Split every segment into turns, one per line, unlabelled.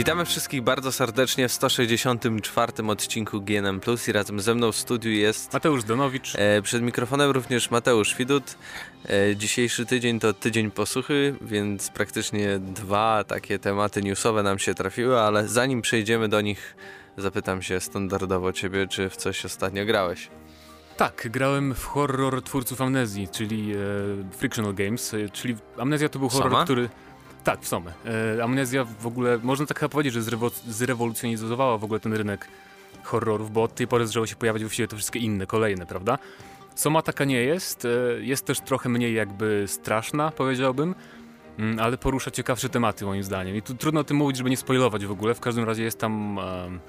Witamy wszystkich bardzo serdecznie w 164 odcinku GNM Plus i razem ze mną w studiu jest
Mateusz Donowicz.
E, przed mikrofonem również Mateusz Widut. E, dzisiejszy tydzień to tydzień posłuchy, więc praktycznie dwa takie tematy newsowe nam się trafiły, ale zanim przejdziemy do nich, zapytam się standardowo ciebie, czy w coś ostatnio grałeś?
Tak, grałem w horror twórców Amnezji, czyli e, Frictional Games, e, czyli Amnezja to był horror,
Soma?
który... Tak, w Somę. E, Amnezja w ogóle, można tak chyba powiedzieć, że zrewo- zrewolucjonizowała w ogóle ten rynek horrorów, bo od tej pory zaczęło się pojawiać właściwie te wszystkie inne, kolejne, prawda? Soma taka nie jest, e, jest też trochę mniej jakby straszna, powiedziałbym, mm, ale porusza ciekawsze tematy moim zdaniem. I tu trudno o tym mówić, żeby nie spoilować w ogóle, w każdym razie jest tam... em,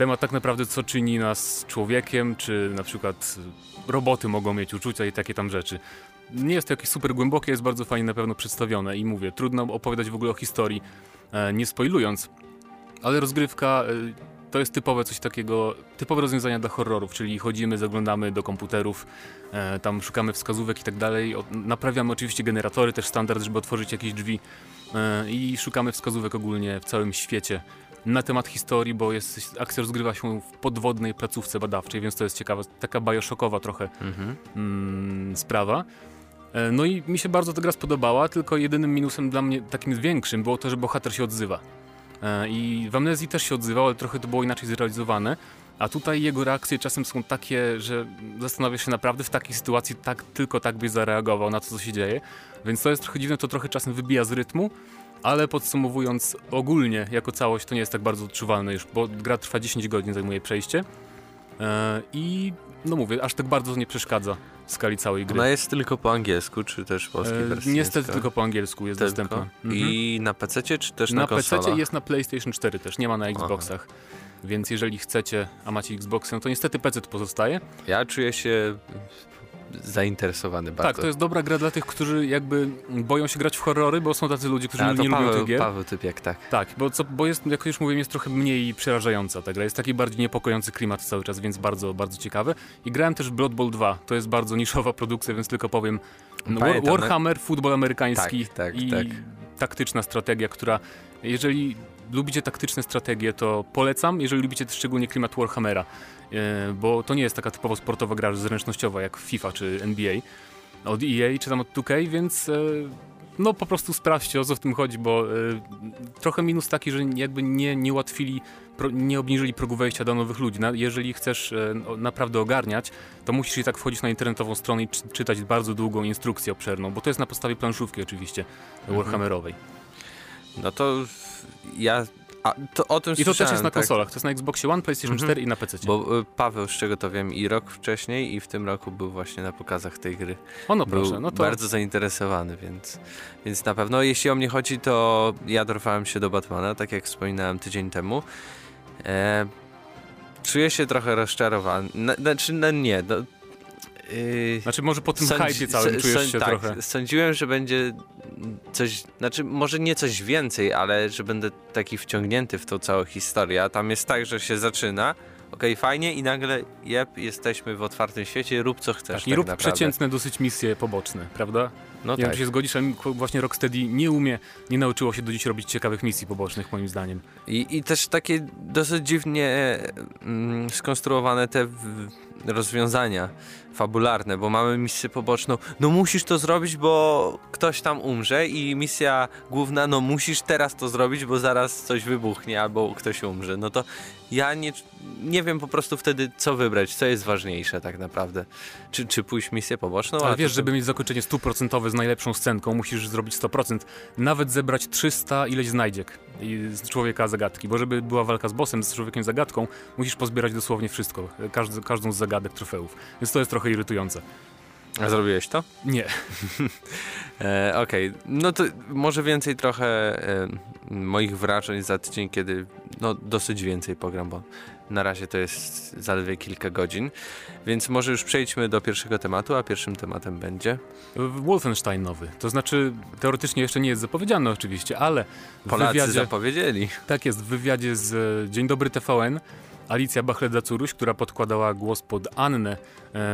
temat tak naprawdę, co czyni nas człowiekiem, czy na przykład roboty mogą mieć uczucia i takie tam rzeczy. Nie jest to jakieś super głębokie, jest bardzo fajnie na pewno przedstawione i mówię, trudno opowiadać w ogóle o historii, e, nie spoilując, ale rozgrywka e, to jest typowe coś takiego, typowe rozwiązania dla horrorów, czyli chodzimy, zaglądamy do komputerów, e, tam szukamy wskazówek i tak dalej, naprawiamy oczywiście generatory, też standard, żeby otworzyć jakieś drzwi e, i szukamy wskazówek ogólnie w całym świecie na temat historii, bo jest, akcja rozgrywa się w podwodnej placówce badawczej, więc to jest ciekawa, taka bajoszokowa trochę
Mhm.
mm, sprawa. E, No i mi się bardzo ta gra spodobała, tylko jedynym minusem dla mnie takim większym było to, że bohater się odzywa. E, I w Amnezji też się odzywał, ale trochę to było inaczej zrealizowane. A tutaj jego reakcje czasem są takie, że zastanawiasz się naprawdę w takiej sytuacji tak, tylko tak byś zareagował na to, co się dzieje. Więc to jest trochę dziwne, to trochę czasem wybija z rytmu, ale podsumowując ogólnie, jako całość, to nie jest tak bardzo odczuwalne już, bo gra trwa 10 godzin, zajmuje przejście. E, I no mówię, aż tak bardzo nie przeszkadza w skali całej gry.
Ona jest tylko po angielsku, czy też w polskiej
E,
wersji?
niestety
jest?
tylko po angielsku jest
Tylko?
dostępna. Mhm.
I na PC, czy też na,
na PC
konsolach?
jest na PlayStation 4 też, nie ma na Xboxach. Więc jeżeli chcecie, a macie Xboxy, no to niestety PC pozostaje.
Ja czuję się zainteresowany bardzo.
Tak, to jest dobra gra dla tych, którzy jakby boją się grać w horrory, bo są tacy ludzie, którzy
A,
nie lubią
Paweł,
tych gier.
Paweł Typiak, tak.
Tak, bo, co, bo jest, jak już mówiłem, jest trochę mniej przerażająca ta gra. Jest taki bardziej niepokojący klimat cały czas, więc bardzo, bardzo ciekawe. I grałem też w Blood Bowl 2. To jest bardzo niszowa produkcja, więc tylko powiem. No,
Pamiętam,
Warhammer, futbol amerykański
Tak, tak,
i
tak.
taktyczna strategia, która jeżeli lubicie taktyczne strategie, to polecam, jeżeli lubicie szczególnie klimat Warhammera, e, bo to nie jest taka typowo sportowa gra zręcznościowa jak FIFA czy NBA od EA czy tam od 2K, więc e, no po prostu sprawdźcie o co w tym chodzi, bo e, trochę minus taki, że jakby nie, nie ułatwili, pro, nie obniżyli progu wejścia do nowych ludzi. Na, jeżeli chcesz naprawdę ogarniać, to musisz i tak wchodzić na internetową stronę i czy, czytać bardzo długą instrukcję obszerną, bo to jest na podstawie planszówki oczywiście
Mhm.
Warhammerowej.
No to ja a, to o tym
I to też jest na
tak,
konsolach, to jest na Xboxie One, PlayStation
Mhm.
4 i na PC.
Bo y, Paweł, z czego to wiem, i rok wcześniej, i w tym roku był właśnie na pokazach tej gry.
O no
Był
proszę, no to
bardzo zainteresowany, więc, więc na pewno jeśli o mnie chodzi, to ja dorwałem się do Batmana, tak jak wspominałem tydzień temu. E, czuję się trochę rozczarowany. Na- Znaczy, no nie, no, yy,
Znaczy może po tym
Sądzi-
hypie całym
s-
czujesz się
tak,
trochę...
Sądziłem, że będzie coś, znaczy może nie coś więcej, ale że będę taki wciągnięty w tą całą historię. A tam jest tak, że się zaczyna, okej, fajnie i nagle, jep, jesteśmy w otwartym świecie, rób co chcesz
Tak,
tak,
I rób
naprawdę.
przeciętne dosyć misje poboczne, prawda?
No
nie
tak.
się zgodzisz, ale właśnie Rocksteady nie umie, nie nauczyło się do dziś robić ciekawych misji pobocznych, moim zdaniem.
I, I też takie dosyć dziwnie mm, skonstruowane te w, rozwiązania fabularne, bo mamy misję poboczną, no musisz to zrobić, bo ktoś tam umrze i misja główna, no musisz teraz to zrobić, bo zaraz coś wybuchnie albo ktoś umrze. No to ja nie, nie wiem po prostu wtedy, co wybrać, co jest ważniejsze tak naprawdę. Czy, czy pójść misję poboczną?
Ale wiesz,
to-
żeby mieć zakończenie stuprocentowe z najlepszą scenką, musisz zrobić 100%. Nawet zebrać 300 ileś znajdziek z człowieka zagadki, bo żeby była walka z bossem, z człowiekiem zagadką, musisz pozbierać dosłownie wszystko, każdy, każdą z zagadek trofeów. Więc to jest trochę irytujące.
A zrobiłeś to?
Nie,
E, Okej, no to może więcej trochę e, moich wrażeń za tydzień, kiedy no dosyć więcej pogram, bo na razie to jest zaledwie kilka godzin, więc może już przejdźmy do pierwszego tematu, a pierwszym tematem będzie
Wolfenstein nowy. To znaczy, teoretycznie jeszcze nie jest zapowiedziane oczywiście, ale
Polacy
wywiadzie...
zapowiedzieli.
Tak jest, w wywiadzie z e, Dzień Dobry TVN Alicja Bachleda-Curuś, która podkładała głos pod Annę e,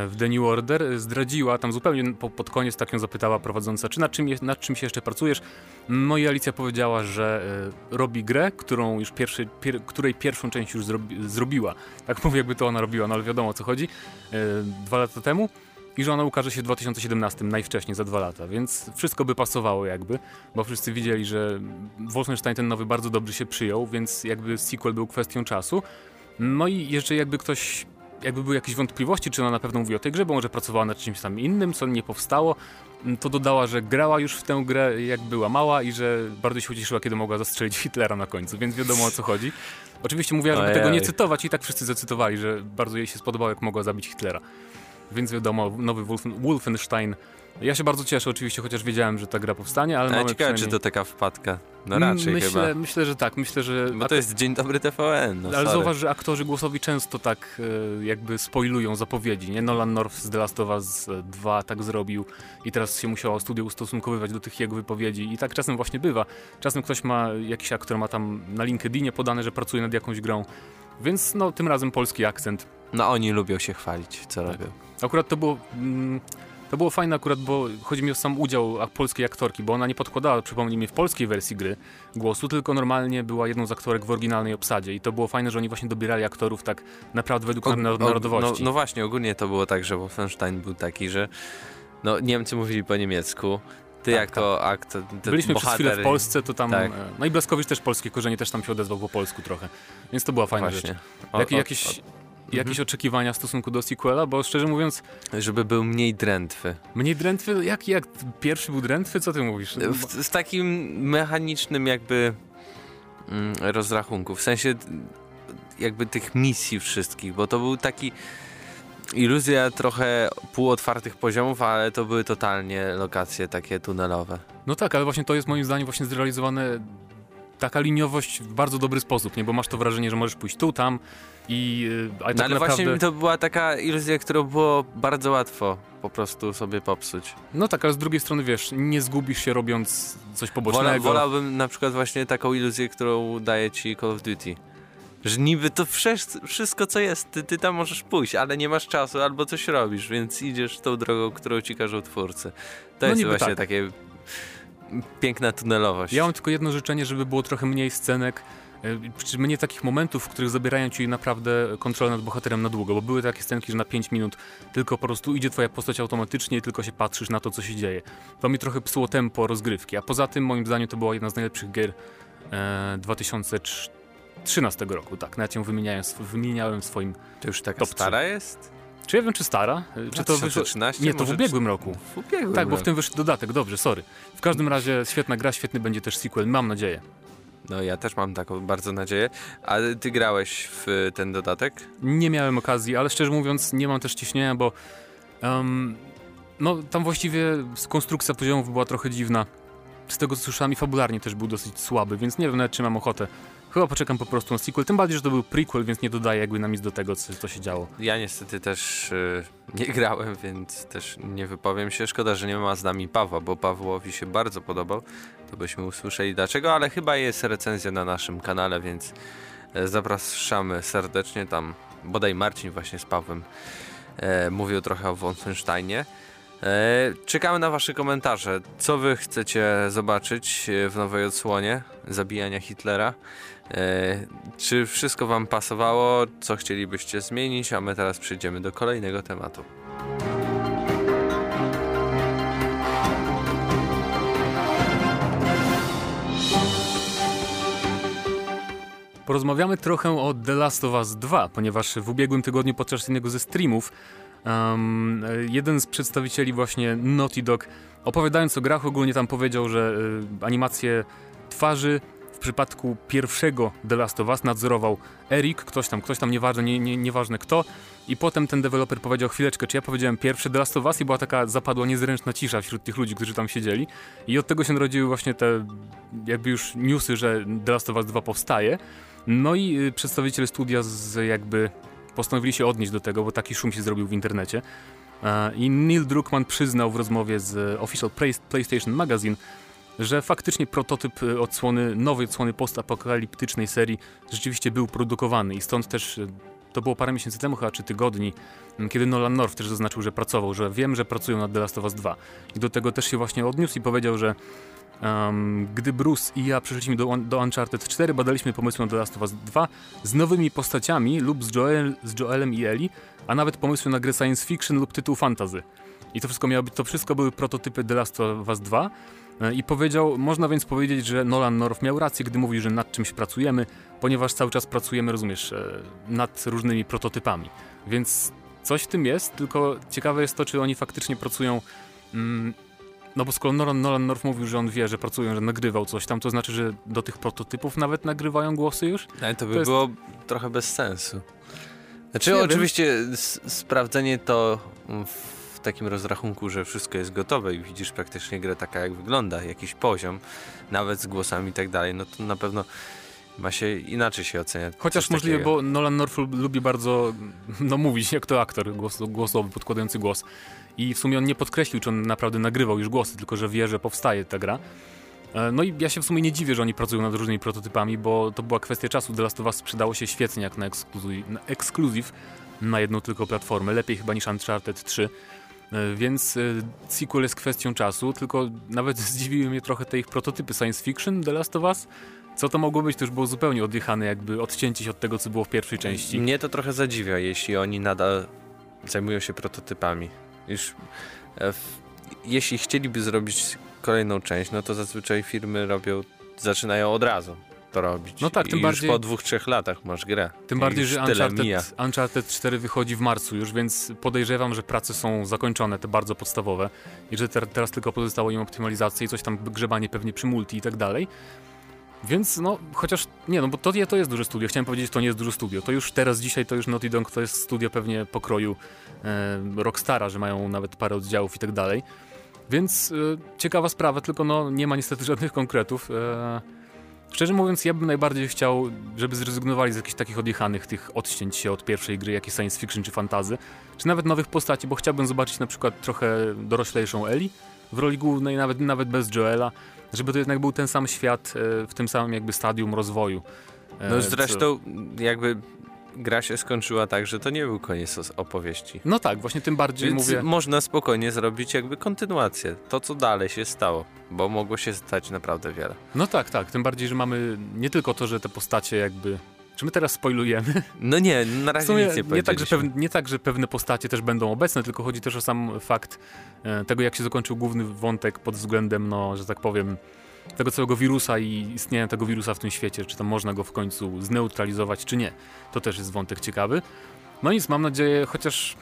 w The New Order, zdradziła tam zupełnie po, pod koniec, tak ją zapytała prowadząca, czy nad czym, nad czym się jeszcze pracujesz. No i Alicja powiedziała, że e, robi grę, którą już pierwszy, pier, której pierwszą część już zrobi, zrobiła. Tak mówię, jakby to ona robiła, no ale wiadomo o co chodzi. E, dwa lata temu. I że ona ukaże się w 2017, najwcześniej, za dwa lata, więc wszystko by pasowało jakby, bo wszyscy widzieli, że Wolfenstein ten nowy bardzo dobrze się przyjął, więc jakby sequel był kwestią czasu. No i jeżeli jakby ktoś, jakby były jakieś wątpliwości, czy ona na pewno mówi o tej grze, bo może pracowała nad czymś tam innym, co nie powstało, to dodała, że grała już w tę grę jak była mała i że bardzo się ucieszyła, kiedy mogła zastrzelić Hitlera na końcu, więc wiadomo o co chodzi. Oczywiście mówiła, żeby tego nie cytować i tak wszyscy zacytowali, że bardzo jej się spodobało, jak mogła zabić Hitlera. Więc wiadomo, nowy Wolfen, Wolfenstein. Ja się bardzo cieszę oczywiście, chociaż wiedziałem, że ta gra powstanie, ale
Ale
mamy
ciekawe, czy
przynajmniej-
to taka wpadka. No raczej
myślę,
chyba.
Myślę, że tak, myślę, że...
Bo to jest Dzień Dobry TVN, no
ale
sorry.
zauważ, że aktorzy głosowi często tak e, jakby spoilują zapowiedzi, nie? Nolan North z The Last of Us 2 tak zrobił i teraz się musiało studio ustosunkowywać do tych jego wypowiedzi i tak czasem właśnie bywa. Czasem ktoś ma, jakiś aktor ma tam na LinkedInie podane, że pracuje nad jakąś grą, więc no tym razem polski akcent.
No oni lubią się chwalić, co
Tak.
robią.
Akurat to było... Mm, to było fajne akurat, bo chodzi mi o sam udział polskiej aktorki, bo ona nie podkładała, przypomnij mi, w polskiej wersji gry głosu, tylko normalnie była jedną z aktorek w oryginalnej obsadzie i to było fajne, że oni właśnie dobierali aktorów tak naprawdę według
O-
na-
o-
narodowości.
No, no właśnie, ogólnie to było tak, że Wolfenstein był taki, że no, Niemcy mówili po niemiecku, ty
Tak,
jako aktor, ten
Byliśmy przez
bohater,
chwilę w Polsce, to tam...
Tak.
e, No i Blaskowicz też polskie korzenie, też tam się odezwał po polsku trochę, więc to była fajna
Właśnie.
rzecz.
O,
Jak,
o,
jakieś, jakieś oczekiwania w stosunku do sequela, bo szczerze mówiąc,
żeby był mniej drętwy.
mniej drętwy, jak, jak pierwszy był drętwy, co ty mówisz?
W, w takim mechanicznym jakby mm, rozrachunku, w sensie jakby tych misji wszystkich, bo to był taki iluzja trochę półotwartych poziomów, ale to były totalnie lokacje takie tunelowe.
No tak, ale właśnie to jest moim zdaniem właśnie zrealizowane taka liniowość w bardzo dobry sposób, nie? Bo masz to wrażenie, że możesz pójść tu, tam i yy, a tak
No ale
naprawdę...
właśnie mi to była taka iluzja, którą było bardzo łatwo po prostu sobie popsuć.
No tak, ale z drugiej strony wiesz, nie zgubisz się robiąc coś pobocznego.
Wola, wolałbym na przykład właśnie taką iluzję, którą daje ci Call of Duty. Że niby to wszystko co jest, ty, ty tam możesz pójść, ale nie masz czasu albo coś robisz, więc idziesz tą drogą, którą ci każą twórcy. To
No
jest właśnie
tak.
takie piękna tunelowość.
Ja mam tylko jedno życzenie, żeby było trochę mniej scenek, yy, czy mniej takich momentów, w których zabierają ci naprawdę kontrolę nad bohaterem na długo, bo były takie scenki, że na 5 minut tylko po prostu idzie twoja postać automatycznie i tylko się patrzysz na to, co się dzieje. To mi trochę psuło tempo rozgrywki, a poza tym moim zdaniem to była jedna z najlepszych gier e, 2013 roku, tak, nawet ją wymieniałem, wymieniałem w swoim...
To już taka
top
stara jest?
Czy ja wiem, czy stara? Czy to wyszło...
2013?
Nie, to w ubiegłym roku.
W ubiegłym
Tak, bo w tym wyszedł dodatek, dobrze, sorry. W każdym razie świetna gra, świetny będzie też sequel, mam nadzieję.
No ja też mam taką bardzo nadzieję. A ty grałeś w ten dodatek?
Nie miałem okazji, ale szczerze mówiąc nie mam też ciśnienia, bo em, no tam właściwie konstrukcja poziomów była trochę dziwna. Z tego co słyszałem fabularnie też był dosyć słaby, więc nie wiem nawet czy mam ochotę. Chyba poczekam po prostu na sequel, tym bardziej, że to był prequel, więc nie dodaję jakby na nic do tego, co, co się działo.
Ja niestety też y, nie grałem, więc też nie wypowiem się. Szkoda, że nie ma z nami Pawła, bo Pawłowi się bardzo podobał. To byśmy usłyszeli dlaczego, ale chyba jest recenzja na naszym kanale, więc e, zapraszamy serdecznie tam. Bodaj Marcin właśnie z Pawłem e, mówił trochę o Wolfensteinie. E, czekamy na wasze komentarze. Co wy chcecie zobaczyć e, w nowej odsłonie zabijania Hitlera? E, czy wszystko wam pasowało? Co chcielibyście zmienić? A my teraz przejdziemy do kolejnego tematu.
Porozmawiamy trochę o The Last of Us 2, ponieważ w ubiegłym tygodniu podczas jednego ze streamów um, jeden z przedstawicieli właśnie Naughty Dog opowiadając o grach ogólnie tam powiedział, że y, animacje twarzy w przypadku pierwszego The Last of Us nadzorował Eric, ktoś tam, ktoś tam, nieważne, nie, nie, nieważne kto. I potem ten deweloper powiedział, chwileczkę, czy ja powiedziałem pierwszy The Last of Us i była taka zapadła niezręczna cisza wśród tych ludzi, którzy tam siedzieli. I od tego się narodziły właśnie te jakby już newsy, że The Last of Us 2 powstaje. No i y, przedstawiciele studia z jakby postanowili się odnieść do tego, bo taki szum się zrobił w internecie. E, I Neil Druckmann przyznał w rozmowie z Official Play- PlayStation Magazine, że faktycznie prototyp y, odsłony, nowej odsłony postapokaliptycznej serii rzeczywiście był produkowany i stąd też y, to było parę miesięcy temu, chyba czy tygodni, kiedy Nolan North też zaznaczył, że pracował, że wiem, że pracują nad The Last of Us 2. I do tego też się właśnie odniósł i powiedział, że em, gdy Bruce i ja przeszliśmy do, do Uncharted 4, badaliśmy pomysły na The Last of Us 2 z nowymi postaciami lub z, Joel, z Joelem i Ellie, a nawet pomysły na grę science fiction lub tytuł fantasy. I to wszystko miało być, to wszystko były prototypy The Last of Us 2. E, I powiedział, można więc powiedzieć, że Nolan North miał rację, gdy mówi, że nad czymś pracujemy, ponieważ cały czas pracujemy, rozumiesz, e, nad różnymi prototypami. Więc coś w tym jest, tylko ciekawe jest to, czy oni faktycznie pracują. Mm, no bo skoro Nolan, Nolan North mówił, że on wie, że pracują, że nagrywał coś tam, to znaczy, że do tych prototypów nawet nagrywają głosy już?
Ale to by
To jest-
było trochę bez sensu. Znaczy,
Nie
oczywiście sprawdzenie to w takim rozrachunku, że wszystko jest gotowe i widzisz praktycznie grę taka, jak wygląda, jakiś poziom, nawet z głosami i tak dalej, no to na pewno ma się inaczej się ocenia.
Chociaż możliwe, bo Nolan North lub- lubi bardzo no, mówić, jak to aktor głos, głosowy, podkładający głos. I w sumie on nie podkreślił, czy on naprawdę nagrywał już głosy, tylko że wie, że powstaje ta gra. E, No i ja się w sumie nie dziwię, że oni pracują nad różnymi prototypami, bo to była kwestia czasu. The Last of Us sprzedało się świetnie jak na ekskluzyw, na, na jedną tylko platformę, lepiej chyba niż Uncharted 3. E, Więc e, sequel jest kwestią czasu, tylko nawet zdziwiły mnie trochę te ich prototypy science fiction The Last of Us. Co to mogło być? To już było zupełnie odjechane, jakby odcięcie się od tego, co było w pierwszej części.
Mnie to trochę zadziwia, jeśli oni nadal zajmują się prototypami. Już e, jeśli chcieliby zrobić kolejną część, no to zazwyczaj firmy robią, zaczynają od razu to robić.
No tak,
I
tym
już
bardziej-
po dwóch, trzech latach masz grę.
Tym
I
bardziej,
już
że. Uncharted, Uncharted 4 wychodzi w marcu już, więc podejrzewam, że prace są zakończone, te bardzo podstawowe. I że ter teraz tylko pozostało im optymalizacja i coś tam grzebanie pewnie przy multi i tak dalej. Więc no, chociaż nie, no bo to, to jest duże studio. Chciałem powiedzieć, że to nie jest duże studio. To już teraz, dzisiaj, to już Naughty Dog to jest studio pewnie pokroju Rockstara, że mają nawet parę oddziałów i tak dalej. Więc e, ciekawa sprawa, tylko no nie ma niestety żadnych konkretów. E, Szczerze mówiąc, ja bym najbardziej chciał, żeby zrezygnowali z jakichś takich odjechanych tych odcięć się od pierwszej gry, jakiej science fiction czy fantazy, czy nawet nowych postaci, bo chciałbym zobaczyć na przykład trochę doroślejszą Ellie w roli głównej, nawet, nawet bez Joela, żeby to jednak był ten sam świat e, w tym samym jakby stadium rozwoju. E,
No zresztą jakby gra się skończyła tak, że to nie był koniec opowieści.
No tak, właśnie tym bardziej
Więc
mówię...
można spokojnie zrobić jakby kontynuację. To, co dalej się stało, bo mogło się stać naprawdę wiele.
No tak, tak, tym bardziej, że mamy nie tylko to, że te postacie jakby... Czy my teraz spoilujemy?
No nie, na razie nic nie
nie, tak, że pewne, nie tak, że pewne postacie też będą obecne, tylko chodzi też o sam fakt e, tego, jak się zakończył główny wątek pod względem, no, że tak powiem, tego całego wirusa i istnienia tego wirusa w tym świecie, czy tam można go w końcu zneutralizować, czy nie. To też jest wątek ciekawy. No nic, mam nadzieję, chociaż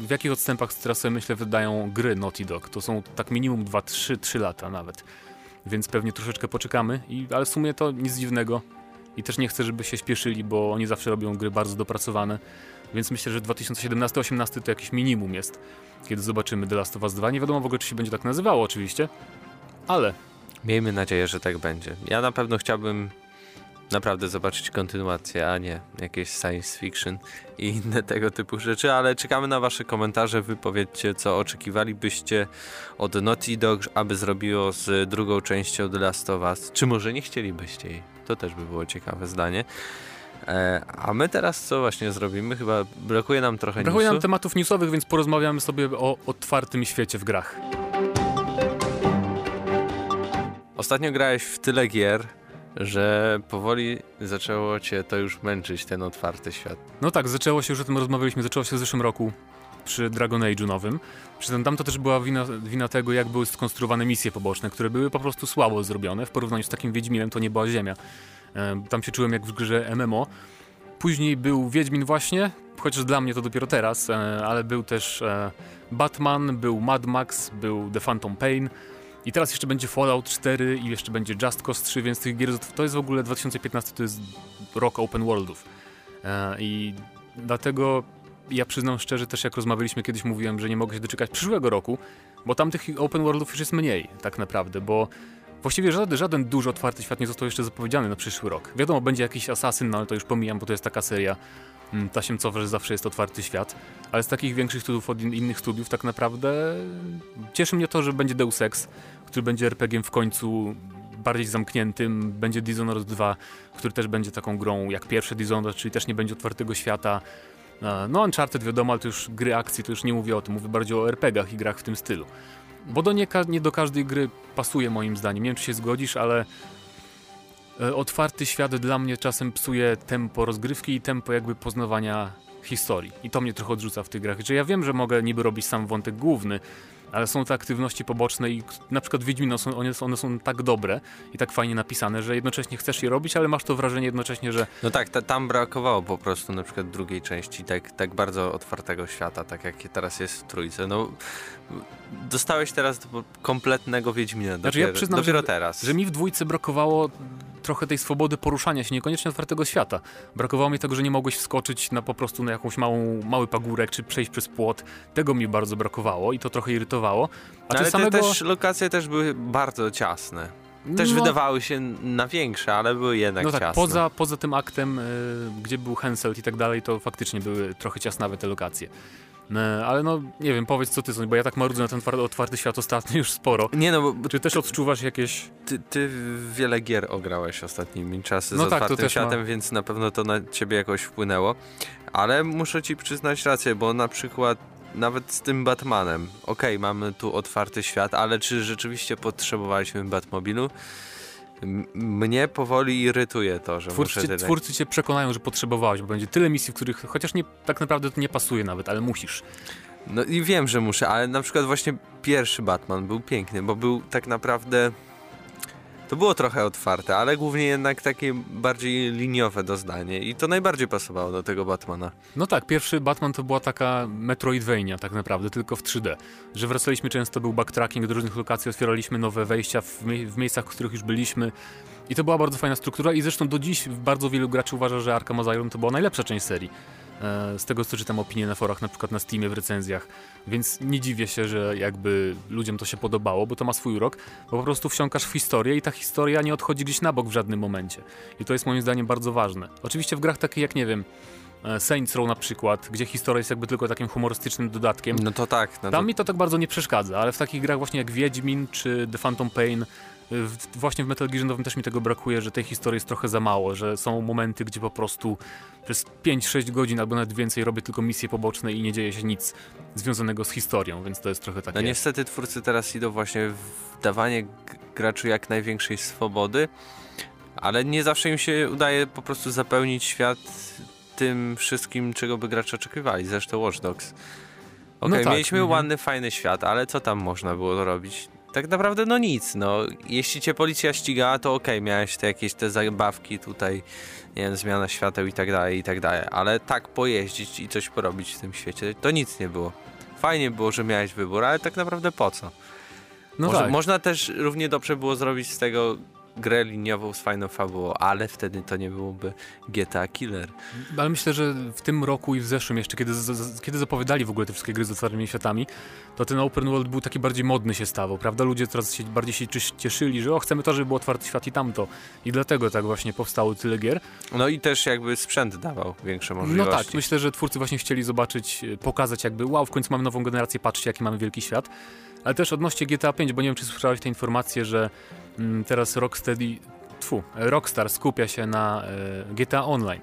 w jakich odstępach teraz sobie myślę wydają gry Naughty Dog. To są tak minimum 2-3 lata nawet. Więc pewnie troszeczkę poczekamy, i, ale w sumie to nic dziwnego. I też nie chcę, żeby się śpieszyli, bo oni zawsze robią gry bardzo dopracowane. Więc myślę, że 2017-18 to jakiś minimum jest, kiedy zobaczymy The Last of Us 2. Nie wiadomo w ogóle, czy się będzie tak nazywało oczywiście, ale
Miejmy nadzieję, że tak będzie. Ja na pewno chciałbym naprawdę zobaczyć kontynuację, a nie jakieś science fiction i inne tego typu rzeczy, ale czekamy na wasze komentarze. Wy powiedzcie, co oczekiwalibyście od Naughty Dog, aby zrobiło z drugą częścią The Last of Us. Czy może nie chcielibyście jej? To też by było ciekawe zdanie. E, a my teraz co właśnie zrobimy? Chyba brakuje nam trochę
brakuje nam
newsu.
tematów newsowych, więc porozmawiamy sobie o otwartym świecie w grach.
Ostatnio grałeś w tyle gier, że powoli zaczęło cię to już męczyć, ten otwarty świat.
No tak, zaczęło się, już o tym rozmawialiśmy, zaczęło się w zeszłym roku przy Dragon Age'u nowym. Przy tam to też była wina, wina tego, jak były skonstruowane misje poboczne, które były po prostu słabo zrobione. W porównaniu z takim Wiedźminem to nie była ziemia. Tam się czułem jak w grze MMO. Później był Wiedźmin właśnie, chociaż dla mnie to dopiero teraz, e, ale był też e, Batman, był Mad Max, był The Phantom Pain. I teraz jeszcze będzie Fallout 4 i jeszcze będzie Just Cause 3, więc tych gier to jest w ogóle 2015 to jest rok open worldów. E, I dlatego ja przyznam szczerze też jak rozmawialiśmy kiedyś mówiłem, że nie mogę się doczekać przyszłego roku, bo tam tych open worldów już jest mniej tak naprawdę, bo właściwie żaden, żaden duży otwarty świat nie został jeszcze zapowiedziany na przyszły rok. Wiadomo, będzie jakiś Assassin, no ale to już pomijam, bo to jest taka seria mm, tasiemcowa, że zawsze jest otwarty świat, ale z takich większych studiów od in, innych studiów tak naprawdę cieszy mnie to, że będzie Deus Ex, który będzie RPG-iem w końcu bardziej zamkniętym. Będzie Dishonored 2, który też będzie taką grą jak pierwszy Dishonored, czyli też nie będzie otwartego świata. E, No, Uncharted wiadomo, ale to już gry akcji, to już nie mówię o tym, mówię bardziej o RPG-ach i grach w tym stylu. Bo do nie, nie do każdej gry pasuje moim zdaniem. Nie wiem, czy się zgodzisz, ale e, otwarty świat dla mnie czasem psuje tempo rozgrywki i tempo jakby poznawania historii. I to mnie trochę odrzuca w tych grach. Że ja wiem, że mogę niby robić sam wątek główny, ale są te aktywności poboczne i na przykład Wiedźmino są, one, one są tak dobre i tak fajnie napisane, że jednocześnie chcesz je robić, ale masz to wrażenie jednocześnie, że
No tak, ta, tam brakowało po prostu na przykład drugiej części, tak, tak bardzo otwartego świata, tak jak teraz jest w trójce. No, dostałeś teraz do kompletnego Wiedźmina,
Znaczy, ja
dopiero,
przyznam,
dopiero
że-
teraz.
że mi w dwójce brakowało trochę tej swobody poruszania się, niekoniecznie otwartego świata. Brakowało mi tego, że nie mogłeś wskoczyć na po prostu na jakąś małą, mały pagórek, czy przejść przez płot. Tego mi bardzo brakowało i to trochę irytowało. A
No, ale
samego...
te też lokacje też były bardzo ciasne. Też
no,
wydawały się na większe, ale były jednak
No tak,
ciasne.
poza, poza tym aktem, y, gdzie był Henselt i tak dalej, to faktycznie były trochę ciasnawe te lokacje. Y, ale no, nie wiem, powiedz co ty sądzisz, bo ja tak marudzę na ten twar- otwarty świat ostatnio już sporo.
Nie no, bo
Czy też odczuwasz jakieś...
ty, ty wiele gier ograłeś ostatnimi czasy
No
z
tak,
otwartym światem,
ma.
więc na pewno to na ciebie jakoś wpłynęło. Ale muszę ci przyznać rację, bo na przykład nawet z tym Batmanem, okej, mamy tu otwarty świat, ale czy rzeczywiście potrzebowaliśmy Batmobilu? Mnie powoli irytuje to, że
Twórcy,
muszę tyle...
twórcy cię przekonają, że potrzebowałeś, bo będzie tyle misji, w których chociaż nie, tak naprawdę to nie pasuje nawet, ale musisz.
No i wiem, że muszę, ale na przykład właśnie pierwszy Batman był piękny, bo był tak naprawdę. To było trochę otwarte, ale głównie jednak takie bardziej liniowe doznanie i to najbardziej pasowało do tego Batmana.
No tak, pierwszy Batman to była taka Metroidvania tak naprawdę, tylko w 3D. Że wracaliśmy często, był backtracking do różnych lokacji, otwieraliśmy nowe wejścia w, w miejscach, w których już byliśmy. I to była bardzo fajna struktura i zresztą do dziś bardzo wielu graczy uważa, że Arkham Asylum to była najlepsza część serii. E, Z tego co czytam opinie na forach, na przykład na Steamie, w recenzjach. Więc nie dziwię się, że jakby ludziom to się podobało, bo to ma swój urok, bo po prostu wsiąkasz w historię i ta historia nie odchodzi gdzieś na bok w żadnym momencie. I to jest moim zdaniem bardzo ważne. Oczywiście w grach takich jak, nie wiem, e, Saints Row na przykład, gdzie historia jest jakby tylko takim humorystycznym dodatkiem.
No to tak, no to,
Tam mi to tak bardzo nie przeszkadza, ale w takich grach właśnie jak Wiedźmin czy The Phantom Pain, w, właśnie w Metal Gear Nowym też mi tego brakuje, że tej historii jest trochę za mało, że są momenty, gdzie po prostu przez 5-6 godzin albo nawet więcej robię tylko misje poboczne i nie dzieje się nic związanego z historią, więc to jest trochę takie...
no niestety twórcy teraz idą właśnie w dawanie graczu jak największej swobody, ale nie zawsze im się udaje po prostu zapełnić świat tym wszystkim, czego by gracze oczekiwali. Zresztą Watch Dogs. Okej,
No tak,
mieliśmy
mhm.
ładny, fajny świat, ale co tam można było robić? Tak naprawdę no nic, no. Jeśli cię policja ścigała, to okej, miałeś te jakieś te zabawki tutaj, nie wiem, zmiana świateł i tak dalej, i tak dalej. Ale tak pojeździć i coś porobić w tym świecie, to nic nie było. Fajnie było, że miałeś wybór, ale tak naprawdę po co?
no
Może,
tak.
Można też równie dobrze było zrobić z tego grę liniową z fajną fabułą, ale wtedy to nie byłoby GTA Killer.
Ale myślę, że w tym roku i w zeszłym jeszcze, kiedy, z, kiedy zapowiadali w ogóle te wszystkie gry z otwartymi światami, to ten open world był taki bardziej modny się stawał, prawda? Ludzie coraz się, bardziej się cieszyli, że o, chcemy to, żeby był otwarty świat i tamto. I dlatego tak właśnie powstało tyle gier.
No i też jakby sprzęt dawał większe
No
możliwości.
tak, myślę, że twórcy właśnie chcieli zobaczyć, e, pokazać jakby, wow, w końcu mamy nową generację, patrzcie jaki mamy wielki świat. Ale też odnośnie GTA 5, bo nie wiem, czy słyszałeś tę informację, że teraz Rocksteady, tfu, Rockstar skupia się na e, GTA Online.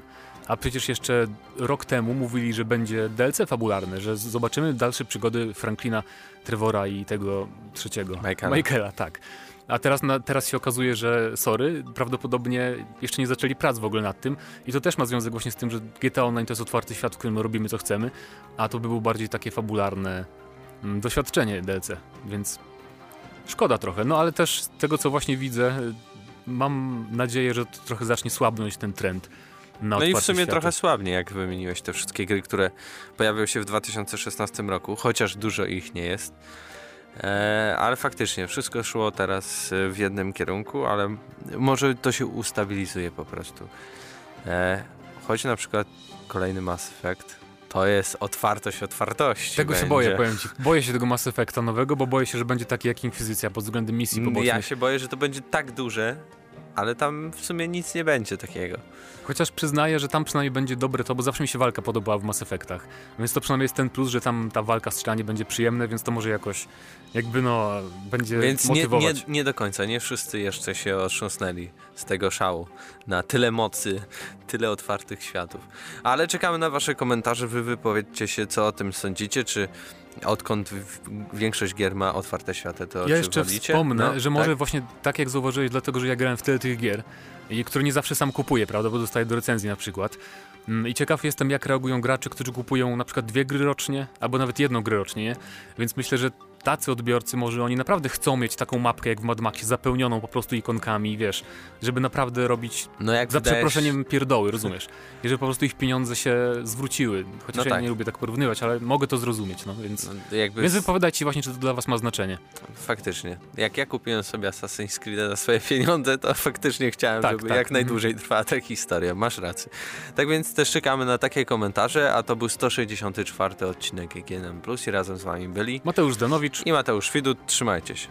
A przecież jeszcze rok temu mówili, że będzie DLC fabularne, że zobaczymy dalsze przygody Franklina, Trevora i tego trzeciego.
Michaela.
Michaela, tak. A teraz, na, teraz się okazuje, że sorry, prawdopodobnie jeszcze nie zaczęli prac w ogóle nad tym. I to też ma związek właśnie z tym, że GTA Online to jest otwarty świat, w którym robimy co chcemy, a to by było bardziej takie fabularne mm, doświadczenie DLC, więc szkoda trochę. No ale też z tego, co właśnie widzę, y, mam nadzieję, że trochę zacznie słabnąć ten trend na
No i w sumie
świata.
trochę słabnie, jak wymieniłeś te wszystkie gry, które pojawiły się w 2016 roku, chociaż dużo ich nie jest. E, ale faktycznie, wszystko szło teraz e, w jednym kierunku, ale może to się ustabilizuje po prostu. E, choć na przykład kolejny Mass Effect to jest otwartość otwartości.
Tego się
będzie.
boję, powiem ci. Boję się tego Mass Effecta nowego, bo boję się, że będzie taki jak Inkwizycja pod względem misji pobocznych.
Ja się boję, że to będzie tak duże, ale tam w sumie nic nie będzie takiego.
Chociaż przyznaję, że tam przynajmniej będzie dobre to, bo zawsze mi się walka podobała w Mass Effectach. Więc to przynajmniej jest ten plus, że tam ta walka strzelanie będzie przyjemne, więc to może jakoś jakby no będzie
Więc nie,
motywować.
nie, nie do końca, nie wszyscy jeszcze się otrząsnęli z tego szału na tyle mocy, tyle otwartych światów. Ale czekamy na wasze komentarze, wy wypowiedzcie się, co o tym sądzicie, czy odkąd większość gier ma otwarte światy, to
Ja jeszcze wspomnę,
No,
że może
tak?
właśnie tak jak zauważyłeś, dlatego że ja grałem w tyle tych gier, które nie zawsze sam kupuję, prawda, bo dostaję do recenzji na przykład. Mm, I ciekaw jestem, jak reagują gracze, którzy kupują na przykład dwie gry rocznie, albo nawet jedną grę rocznie, nie? Więc myślę, że tacy odbiorcy może oni naprawdę chcą mieć taką mapkę jak w Mad Maxie, zapełnioną po prostu ikonkami, wiesz, żeby naprawdę robić
No jak
za
wydajesz-
przeproszeniem pierdoły, rozumiesz? I żeby po prostu ich pieniądze się zwróciły. Chociaż
No
ja
tak.
nie lubię tak porównywać, ale mogę to zrozumieć, no więc...
No, jakby
Więc wypowiadajcie właśnie, czy to dla was ma znaczenie.
Faktycznie. Jak ja kupiłem sobie Assassin's Creed za swoje pieniądze, to faktycznie chciałem,
Tak,
żeby
tak.
jak najdłużej trwała ta historia. Masz rację. Tak więc też czekamy na takie komentarze, a to był 164 odcinek GNM+, i razem z wami byli
Mateusz Danowicz,
i Mateusz Widut. Trzymajcie się.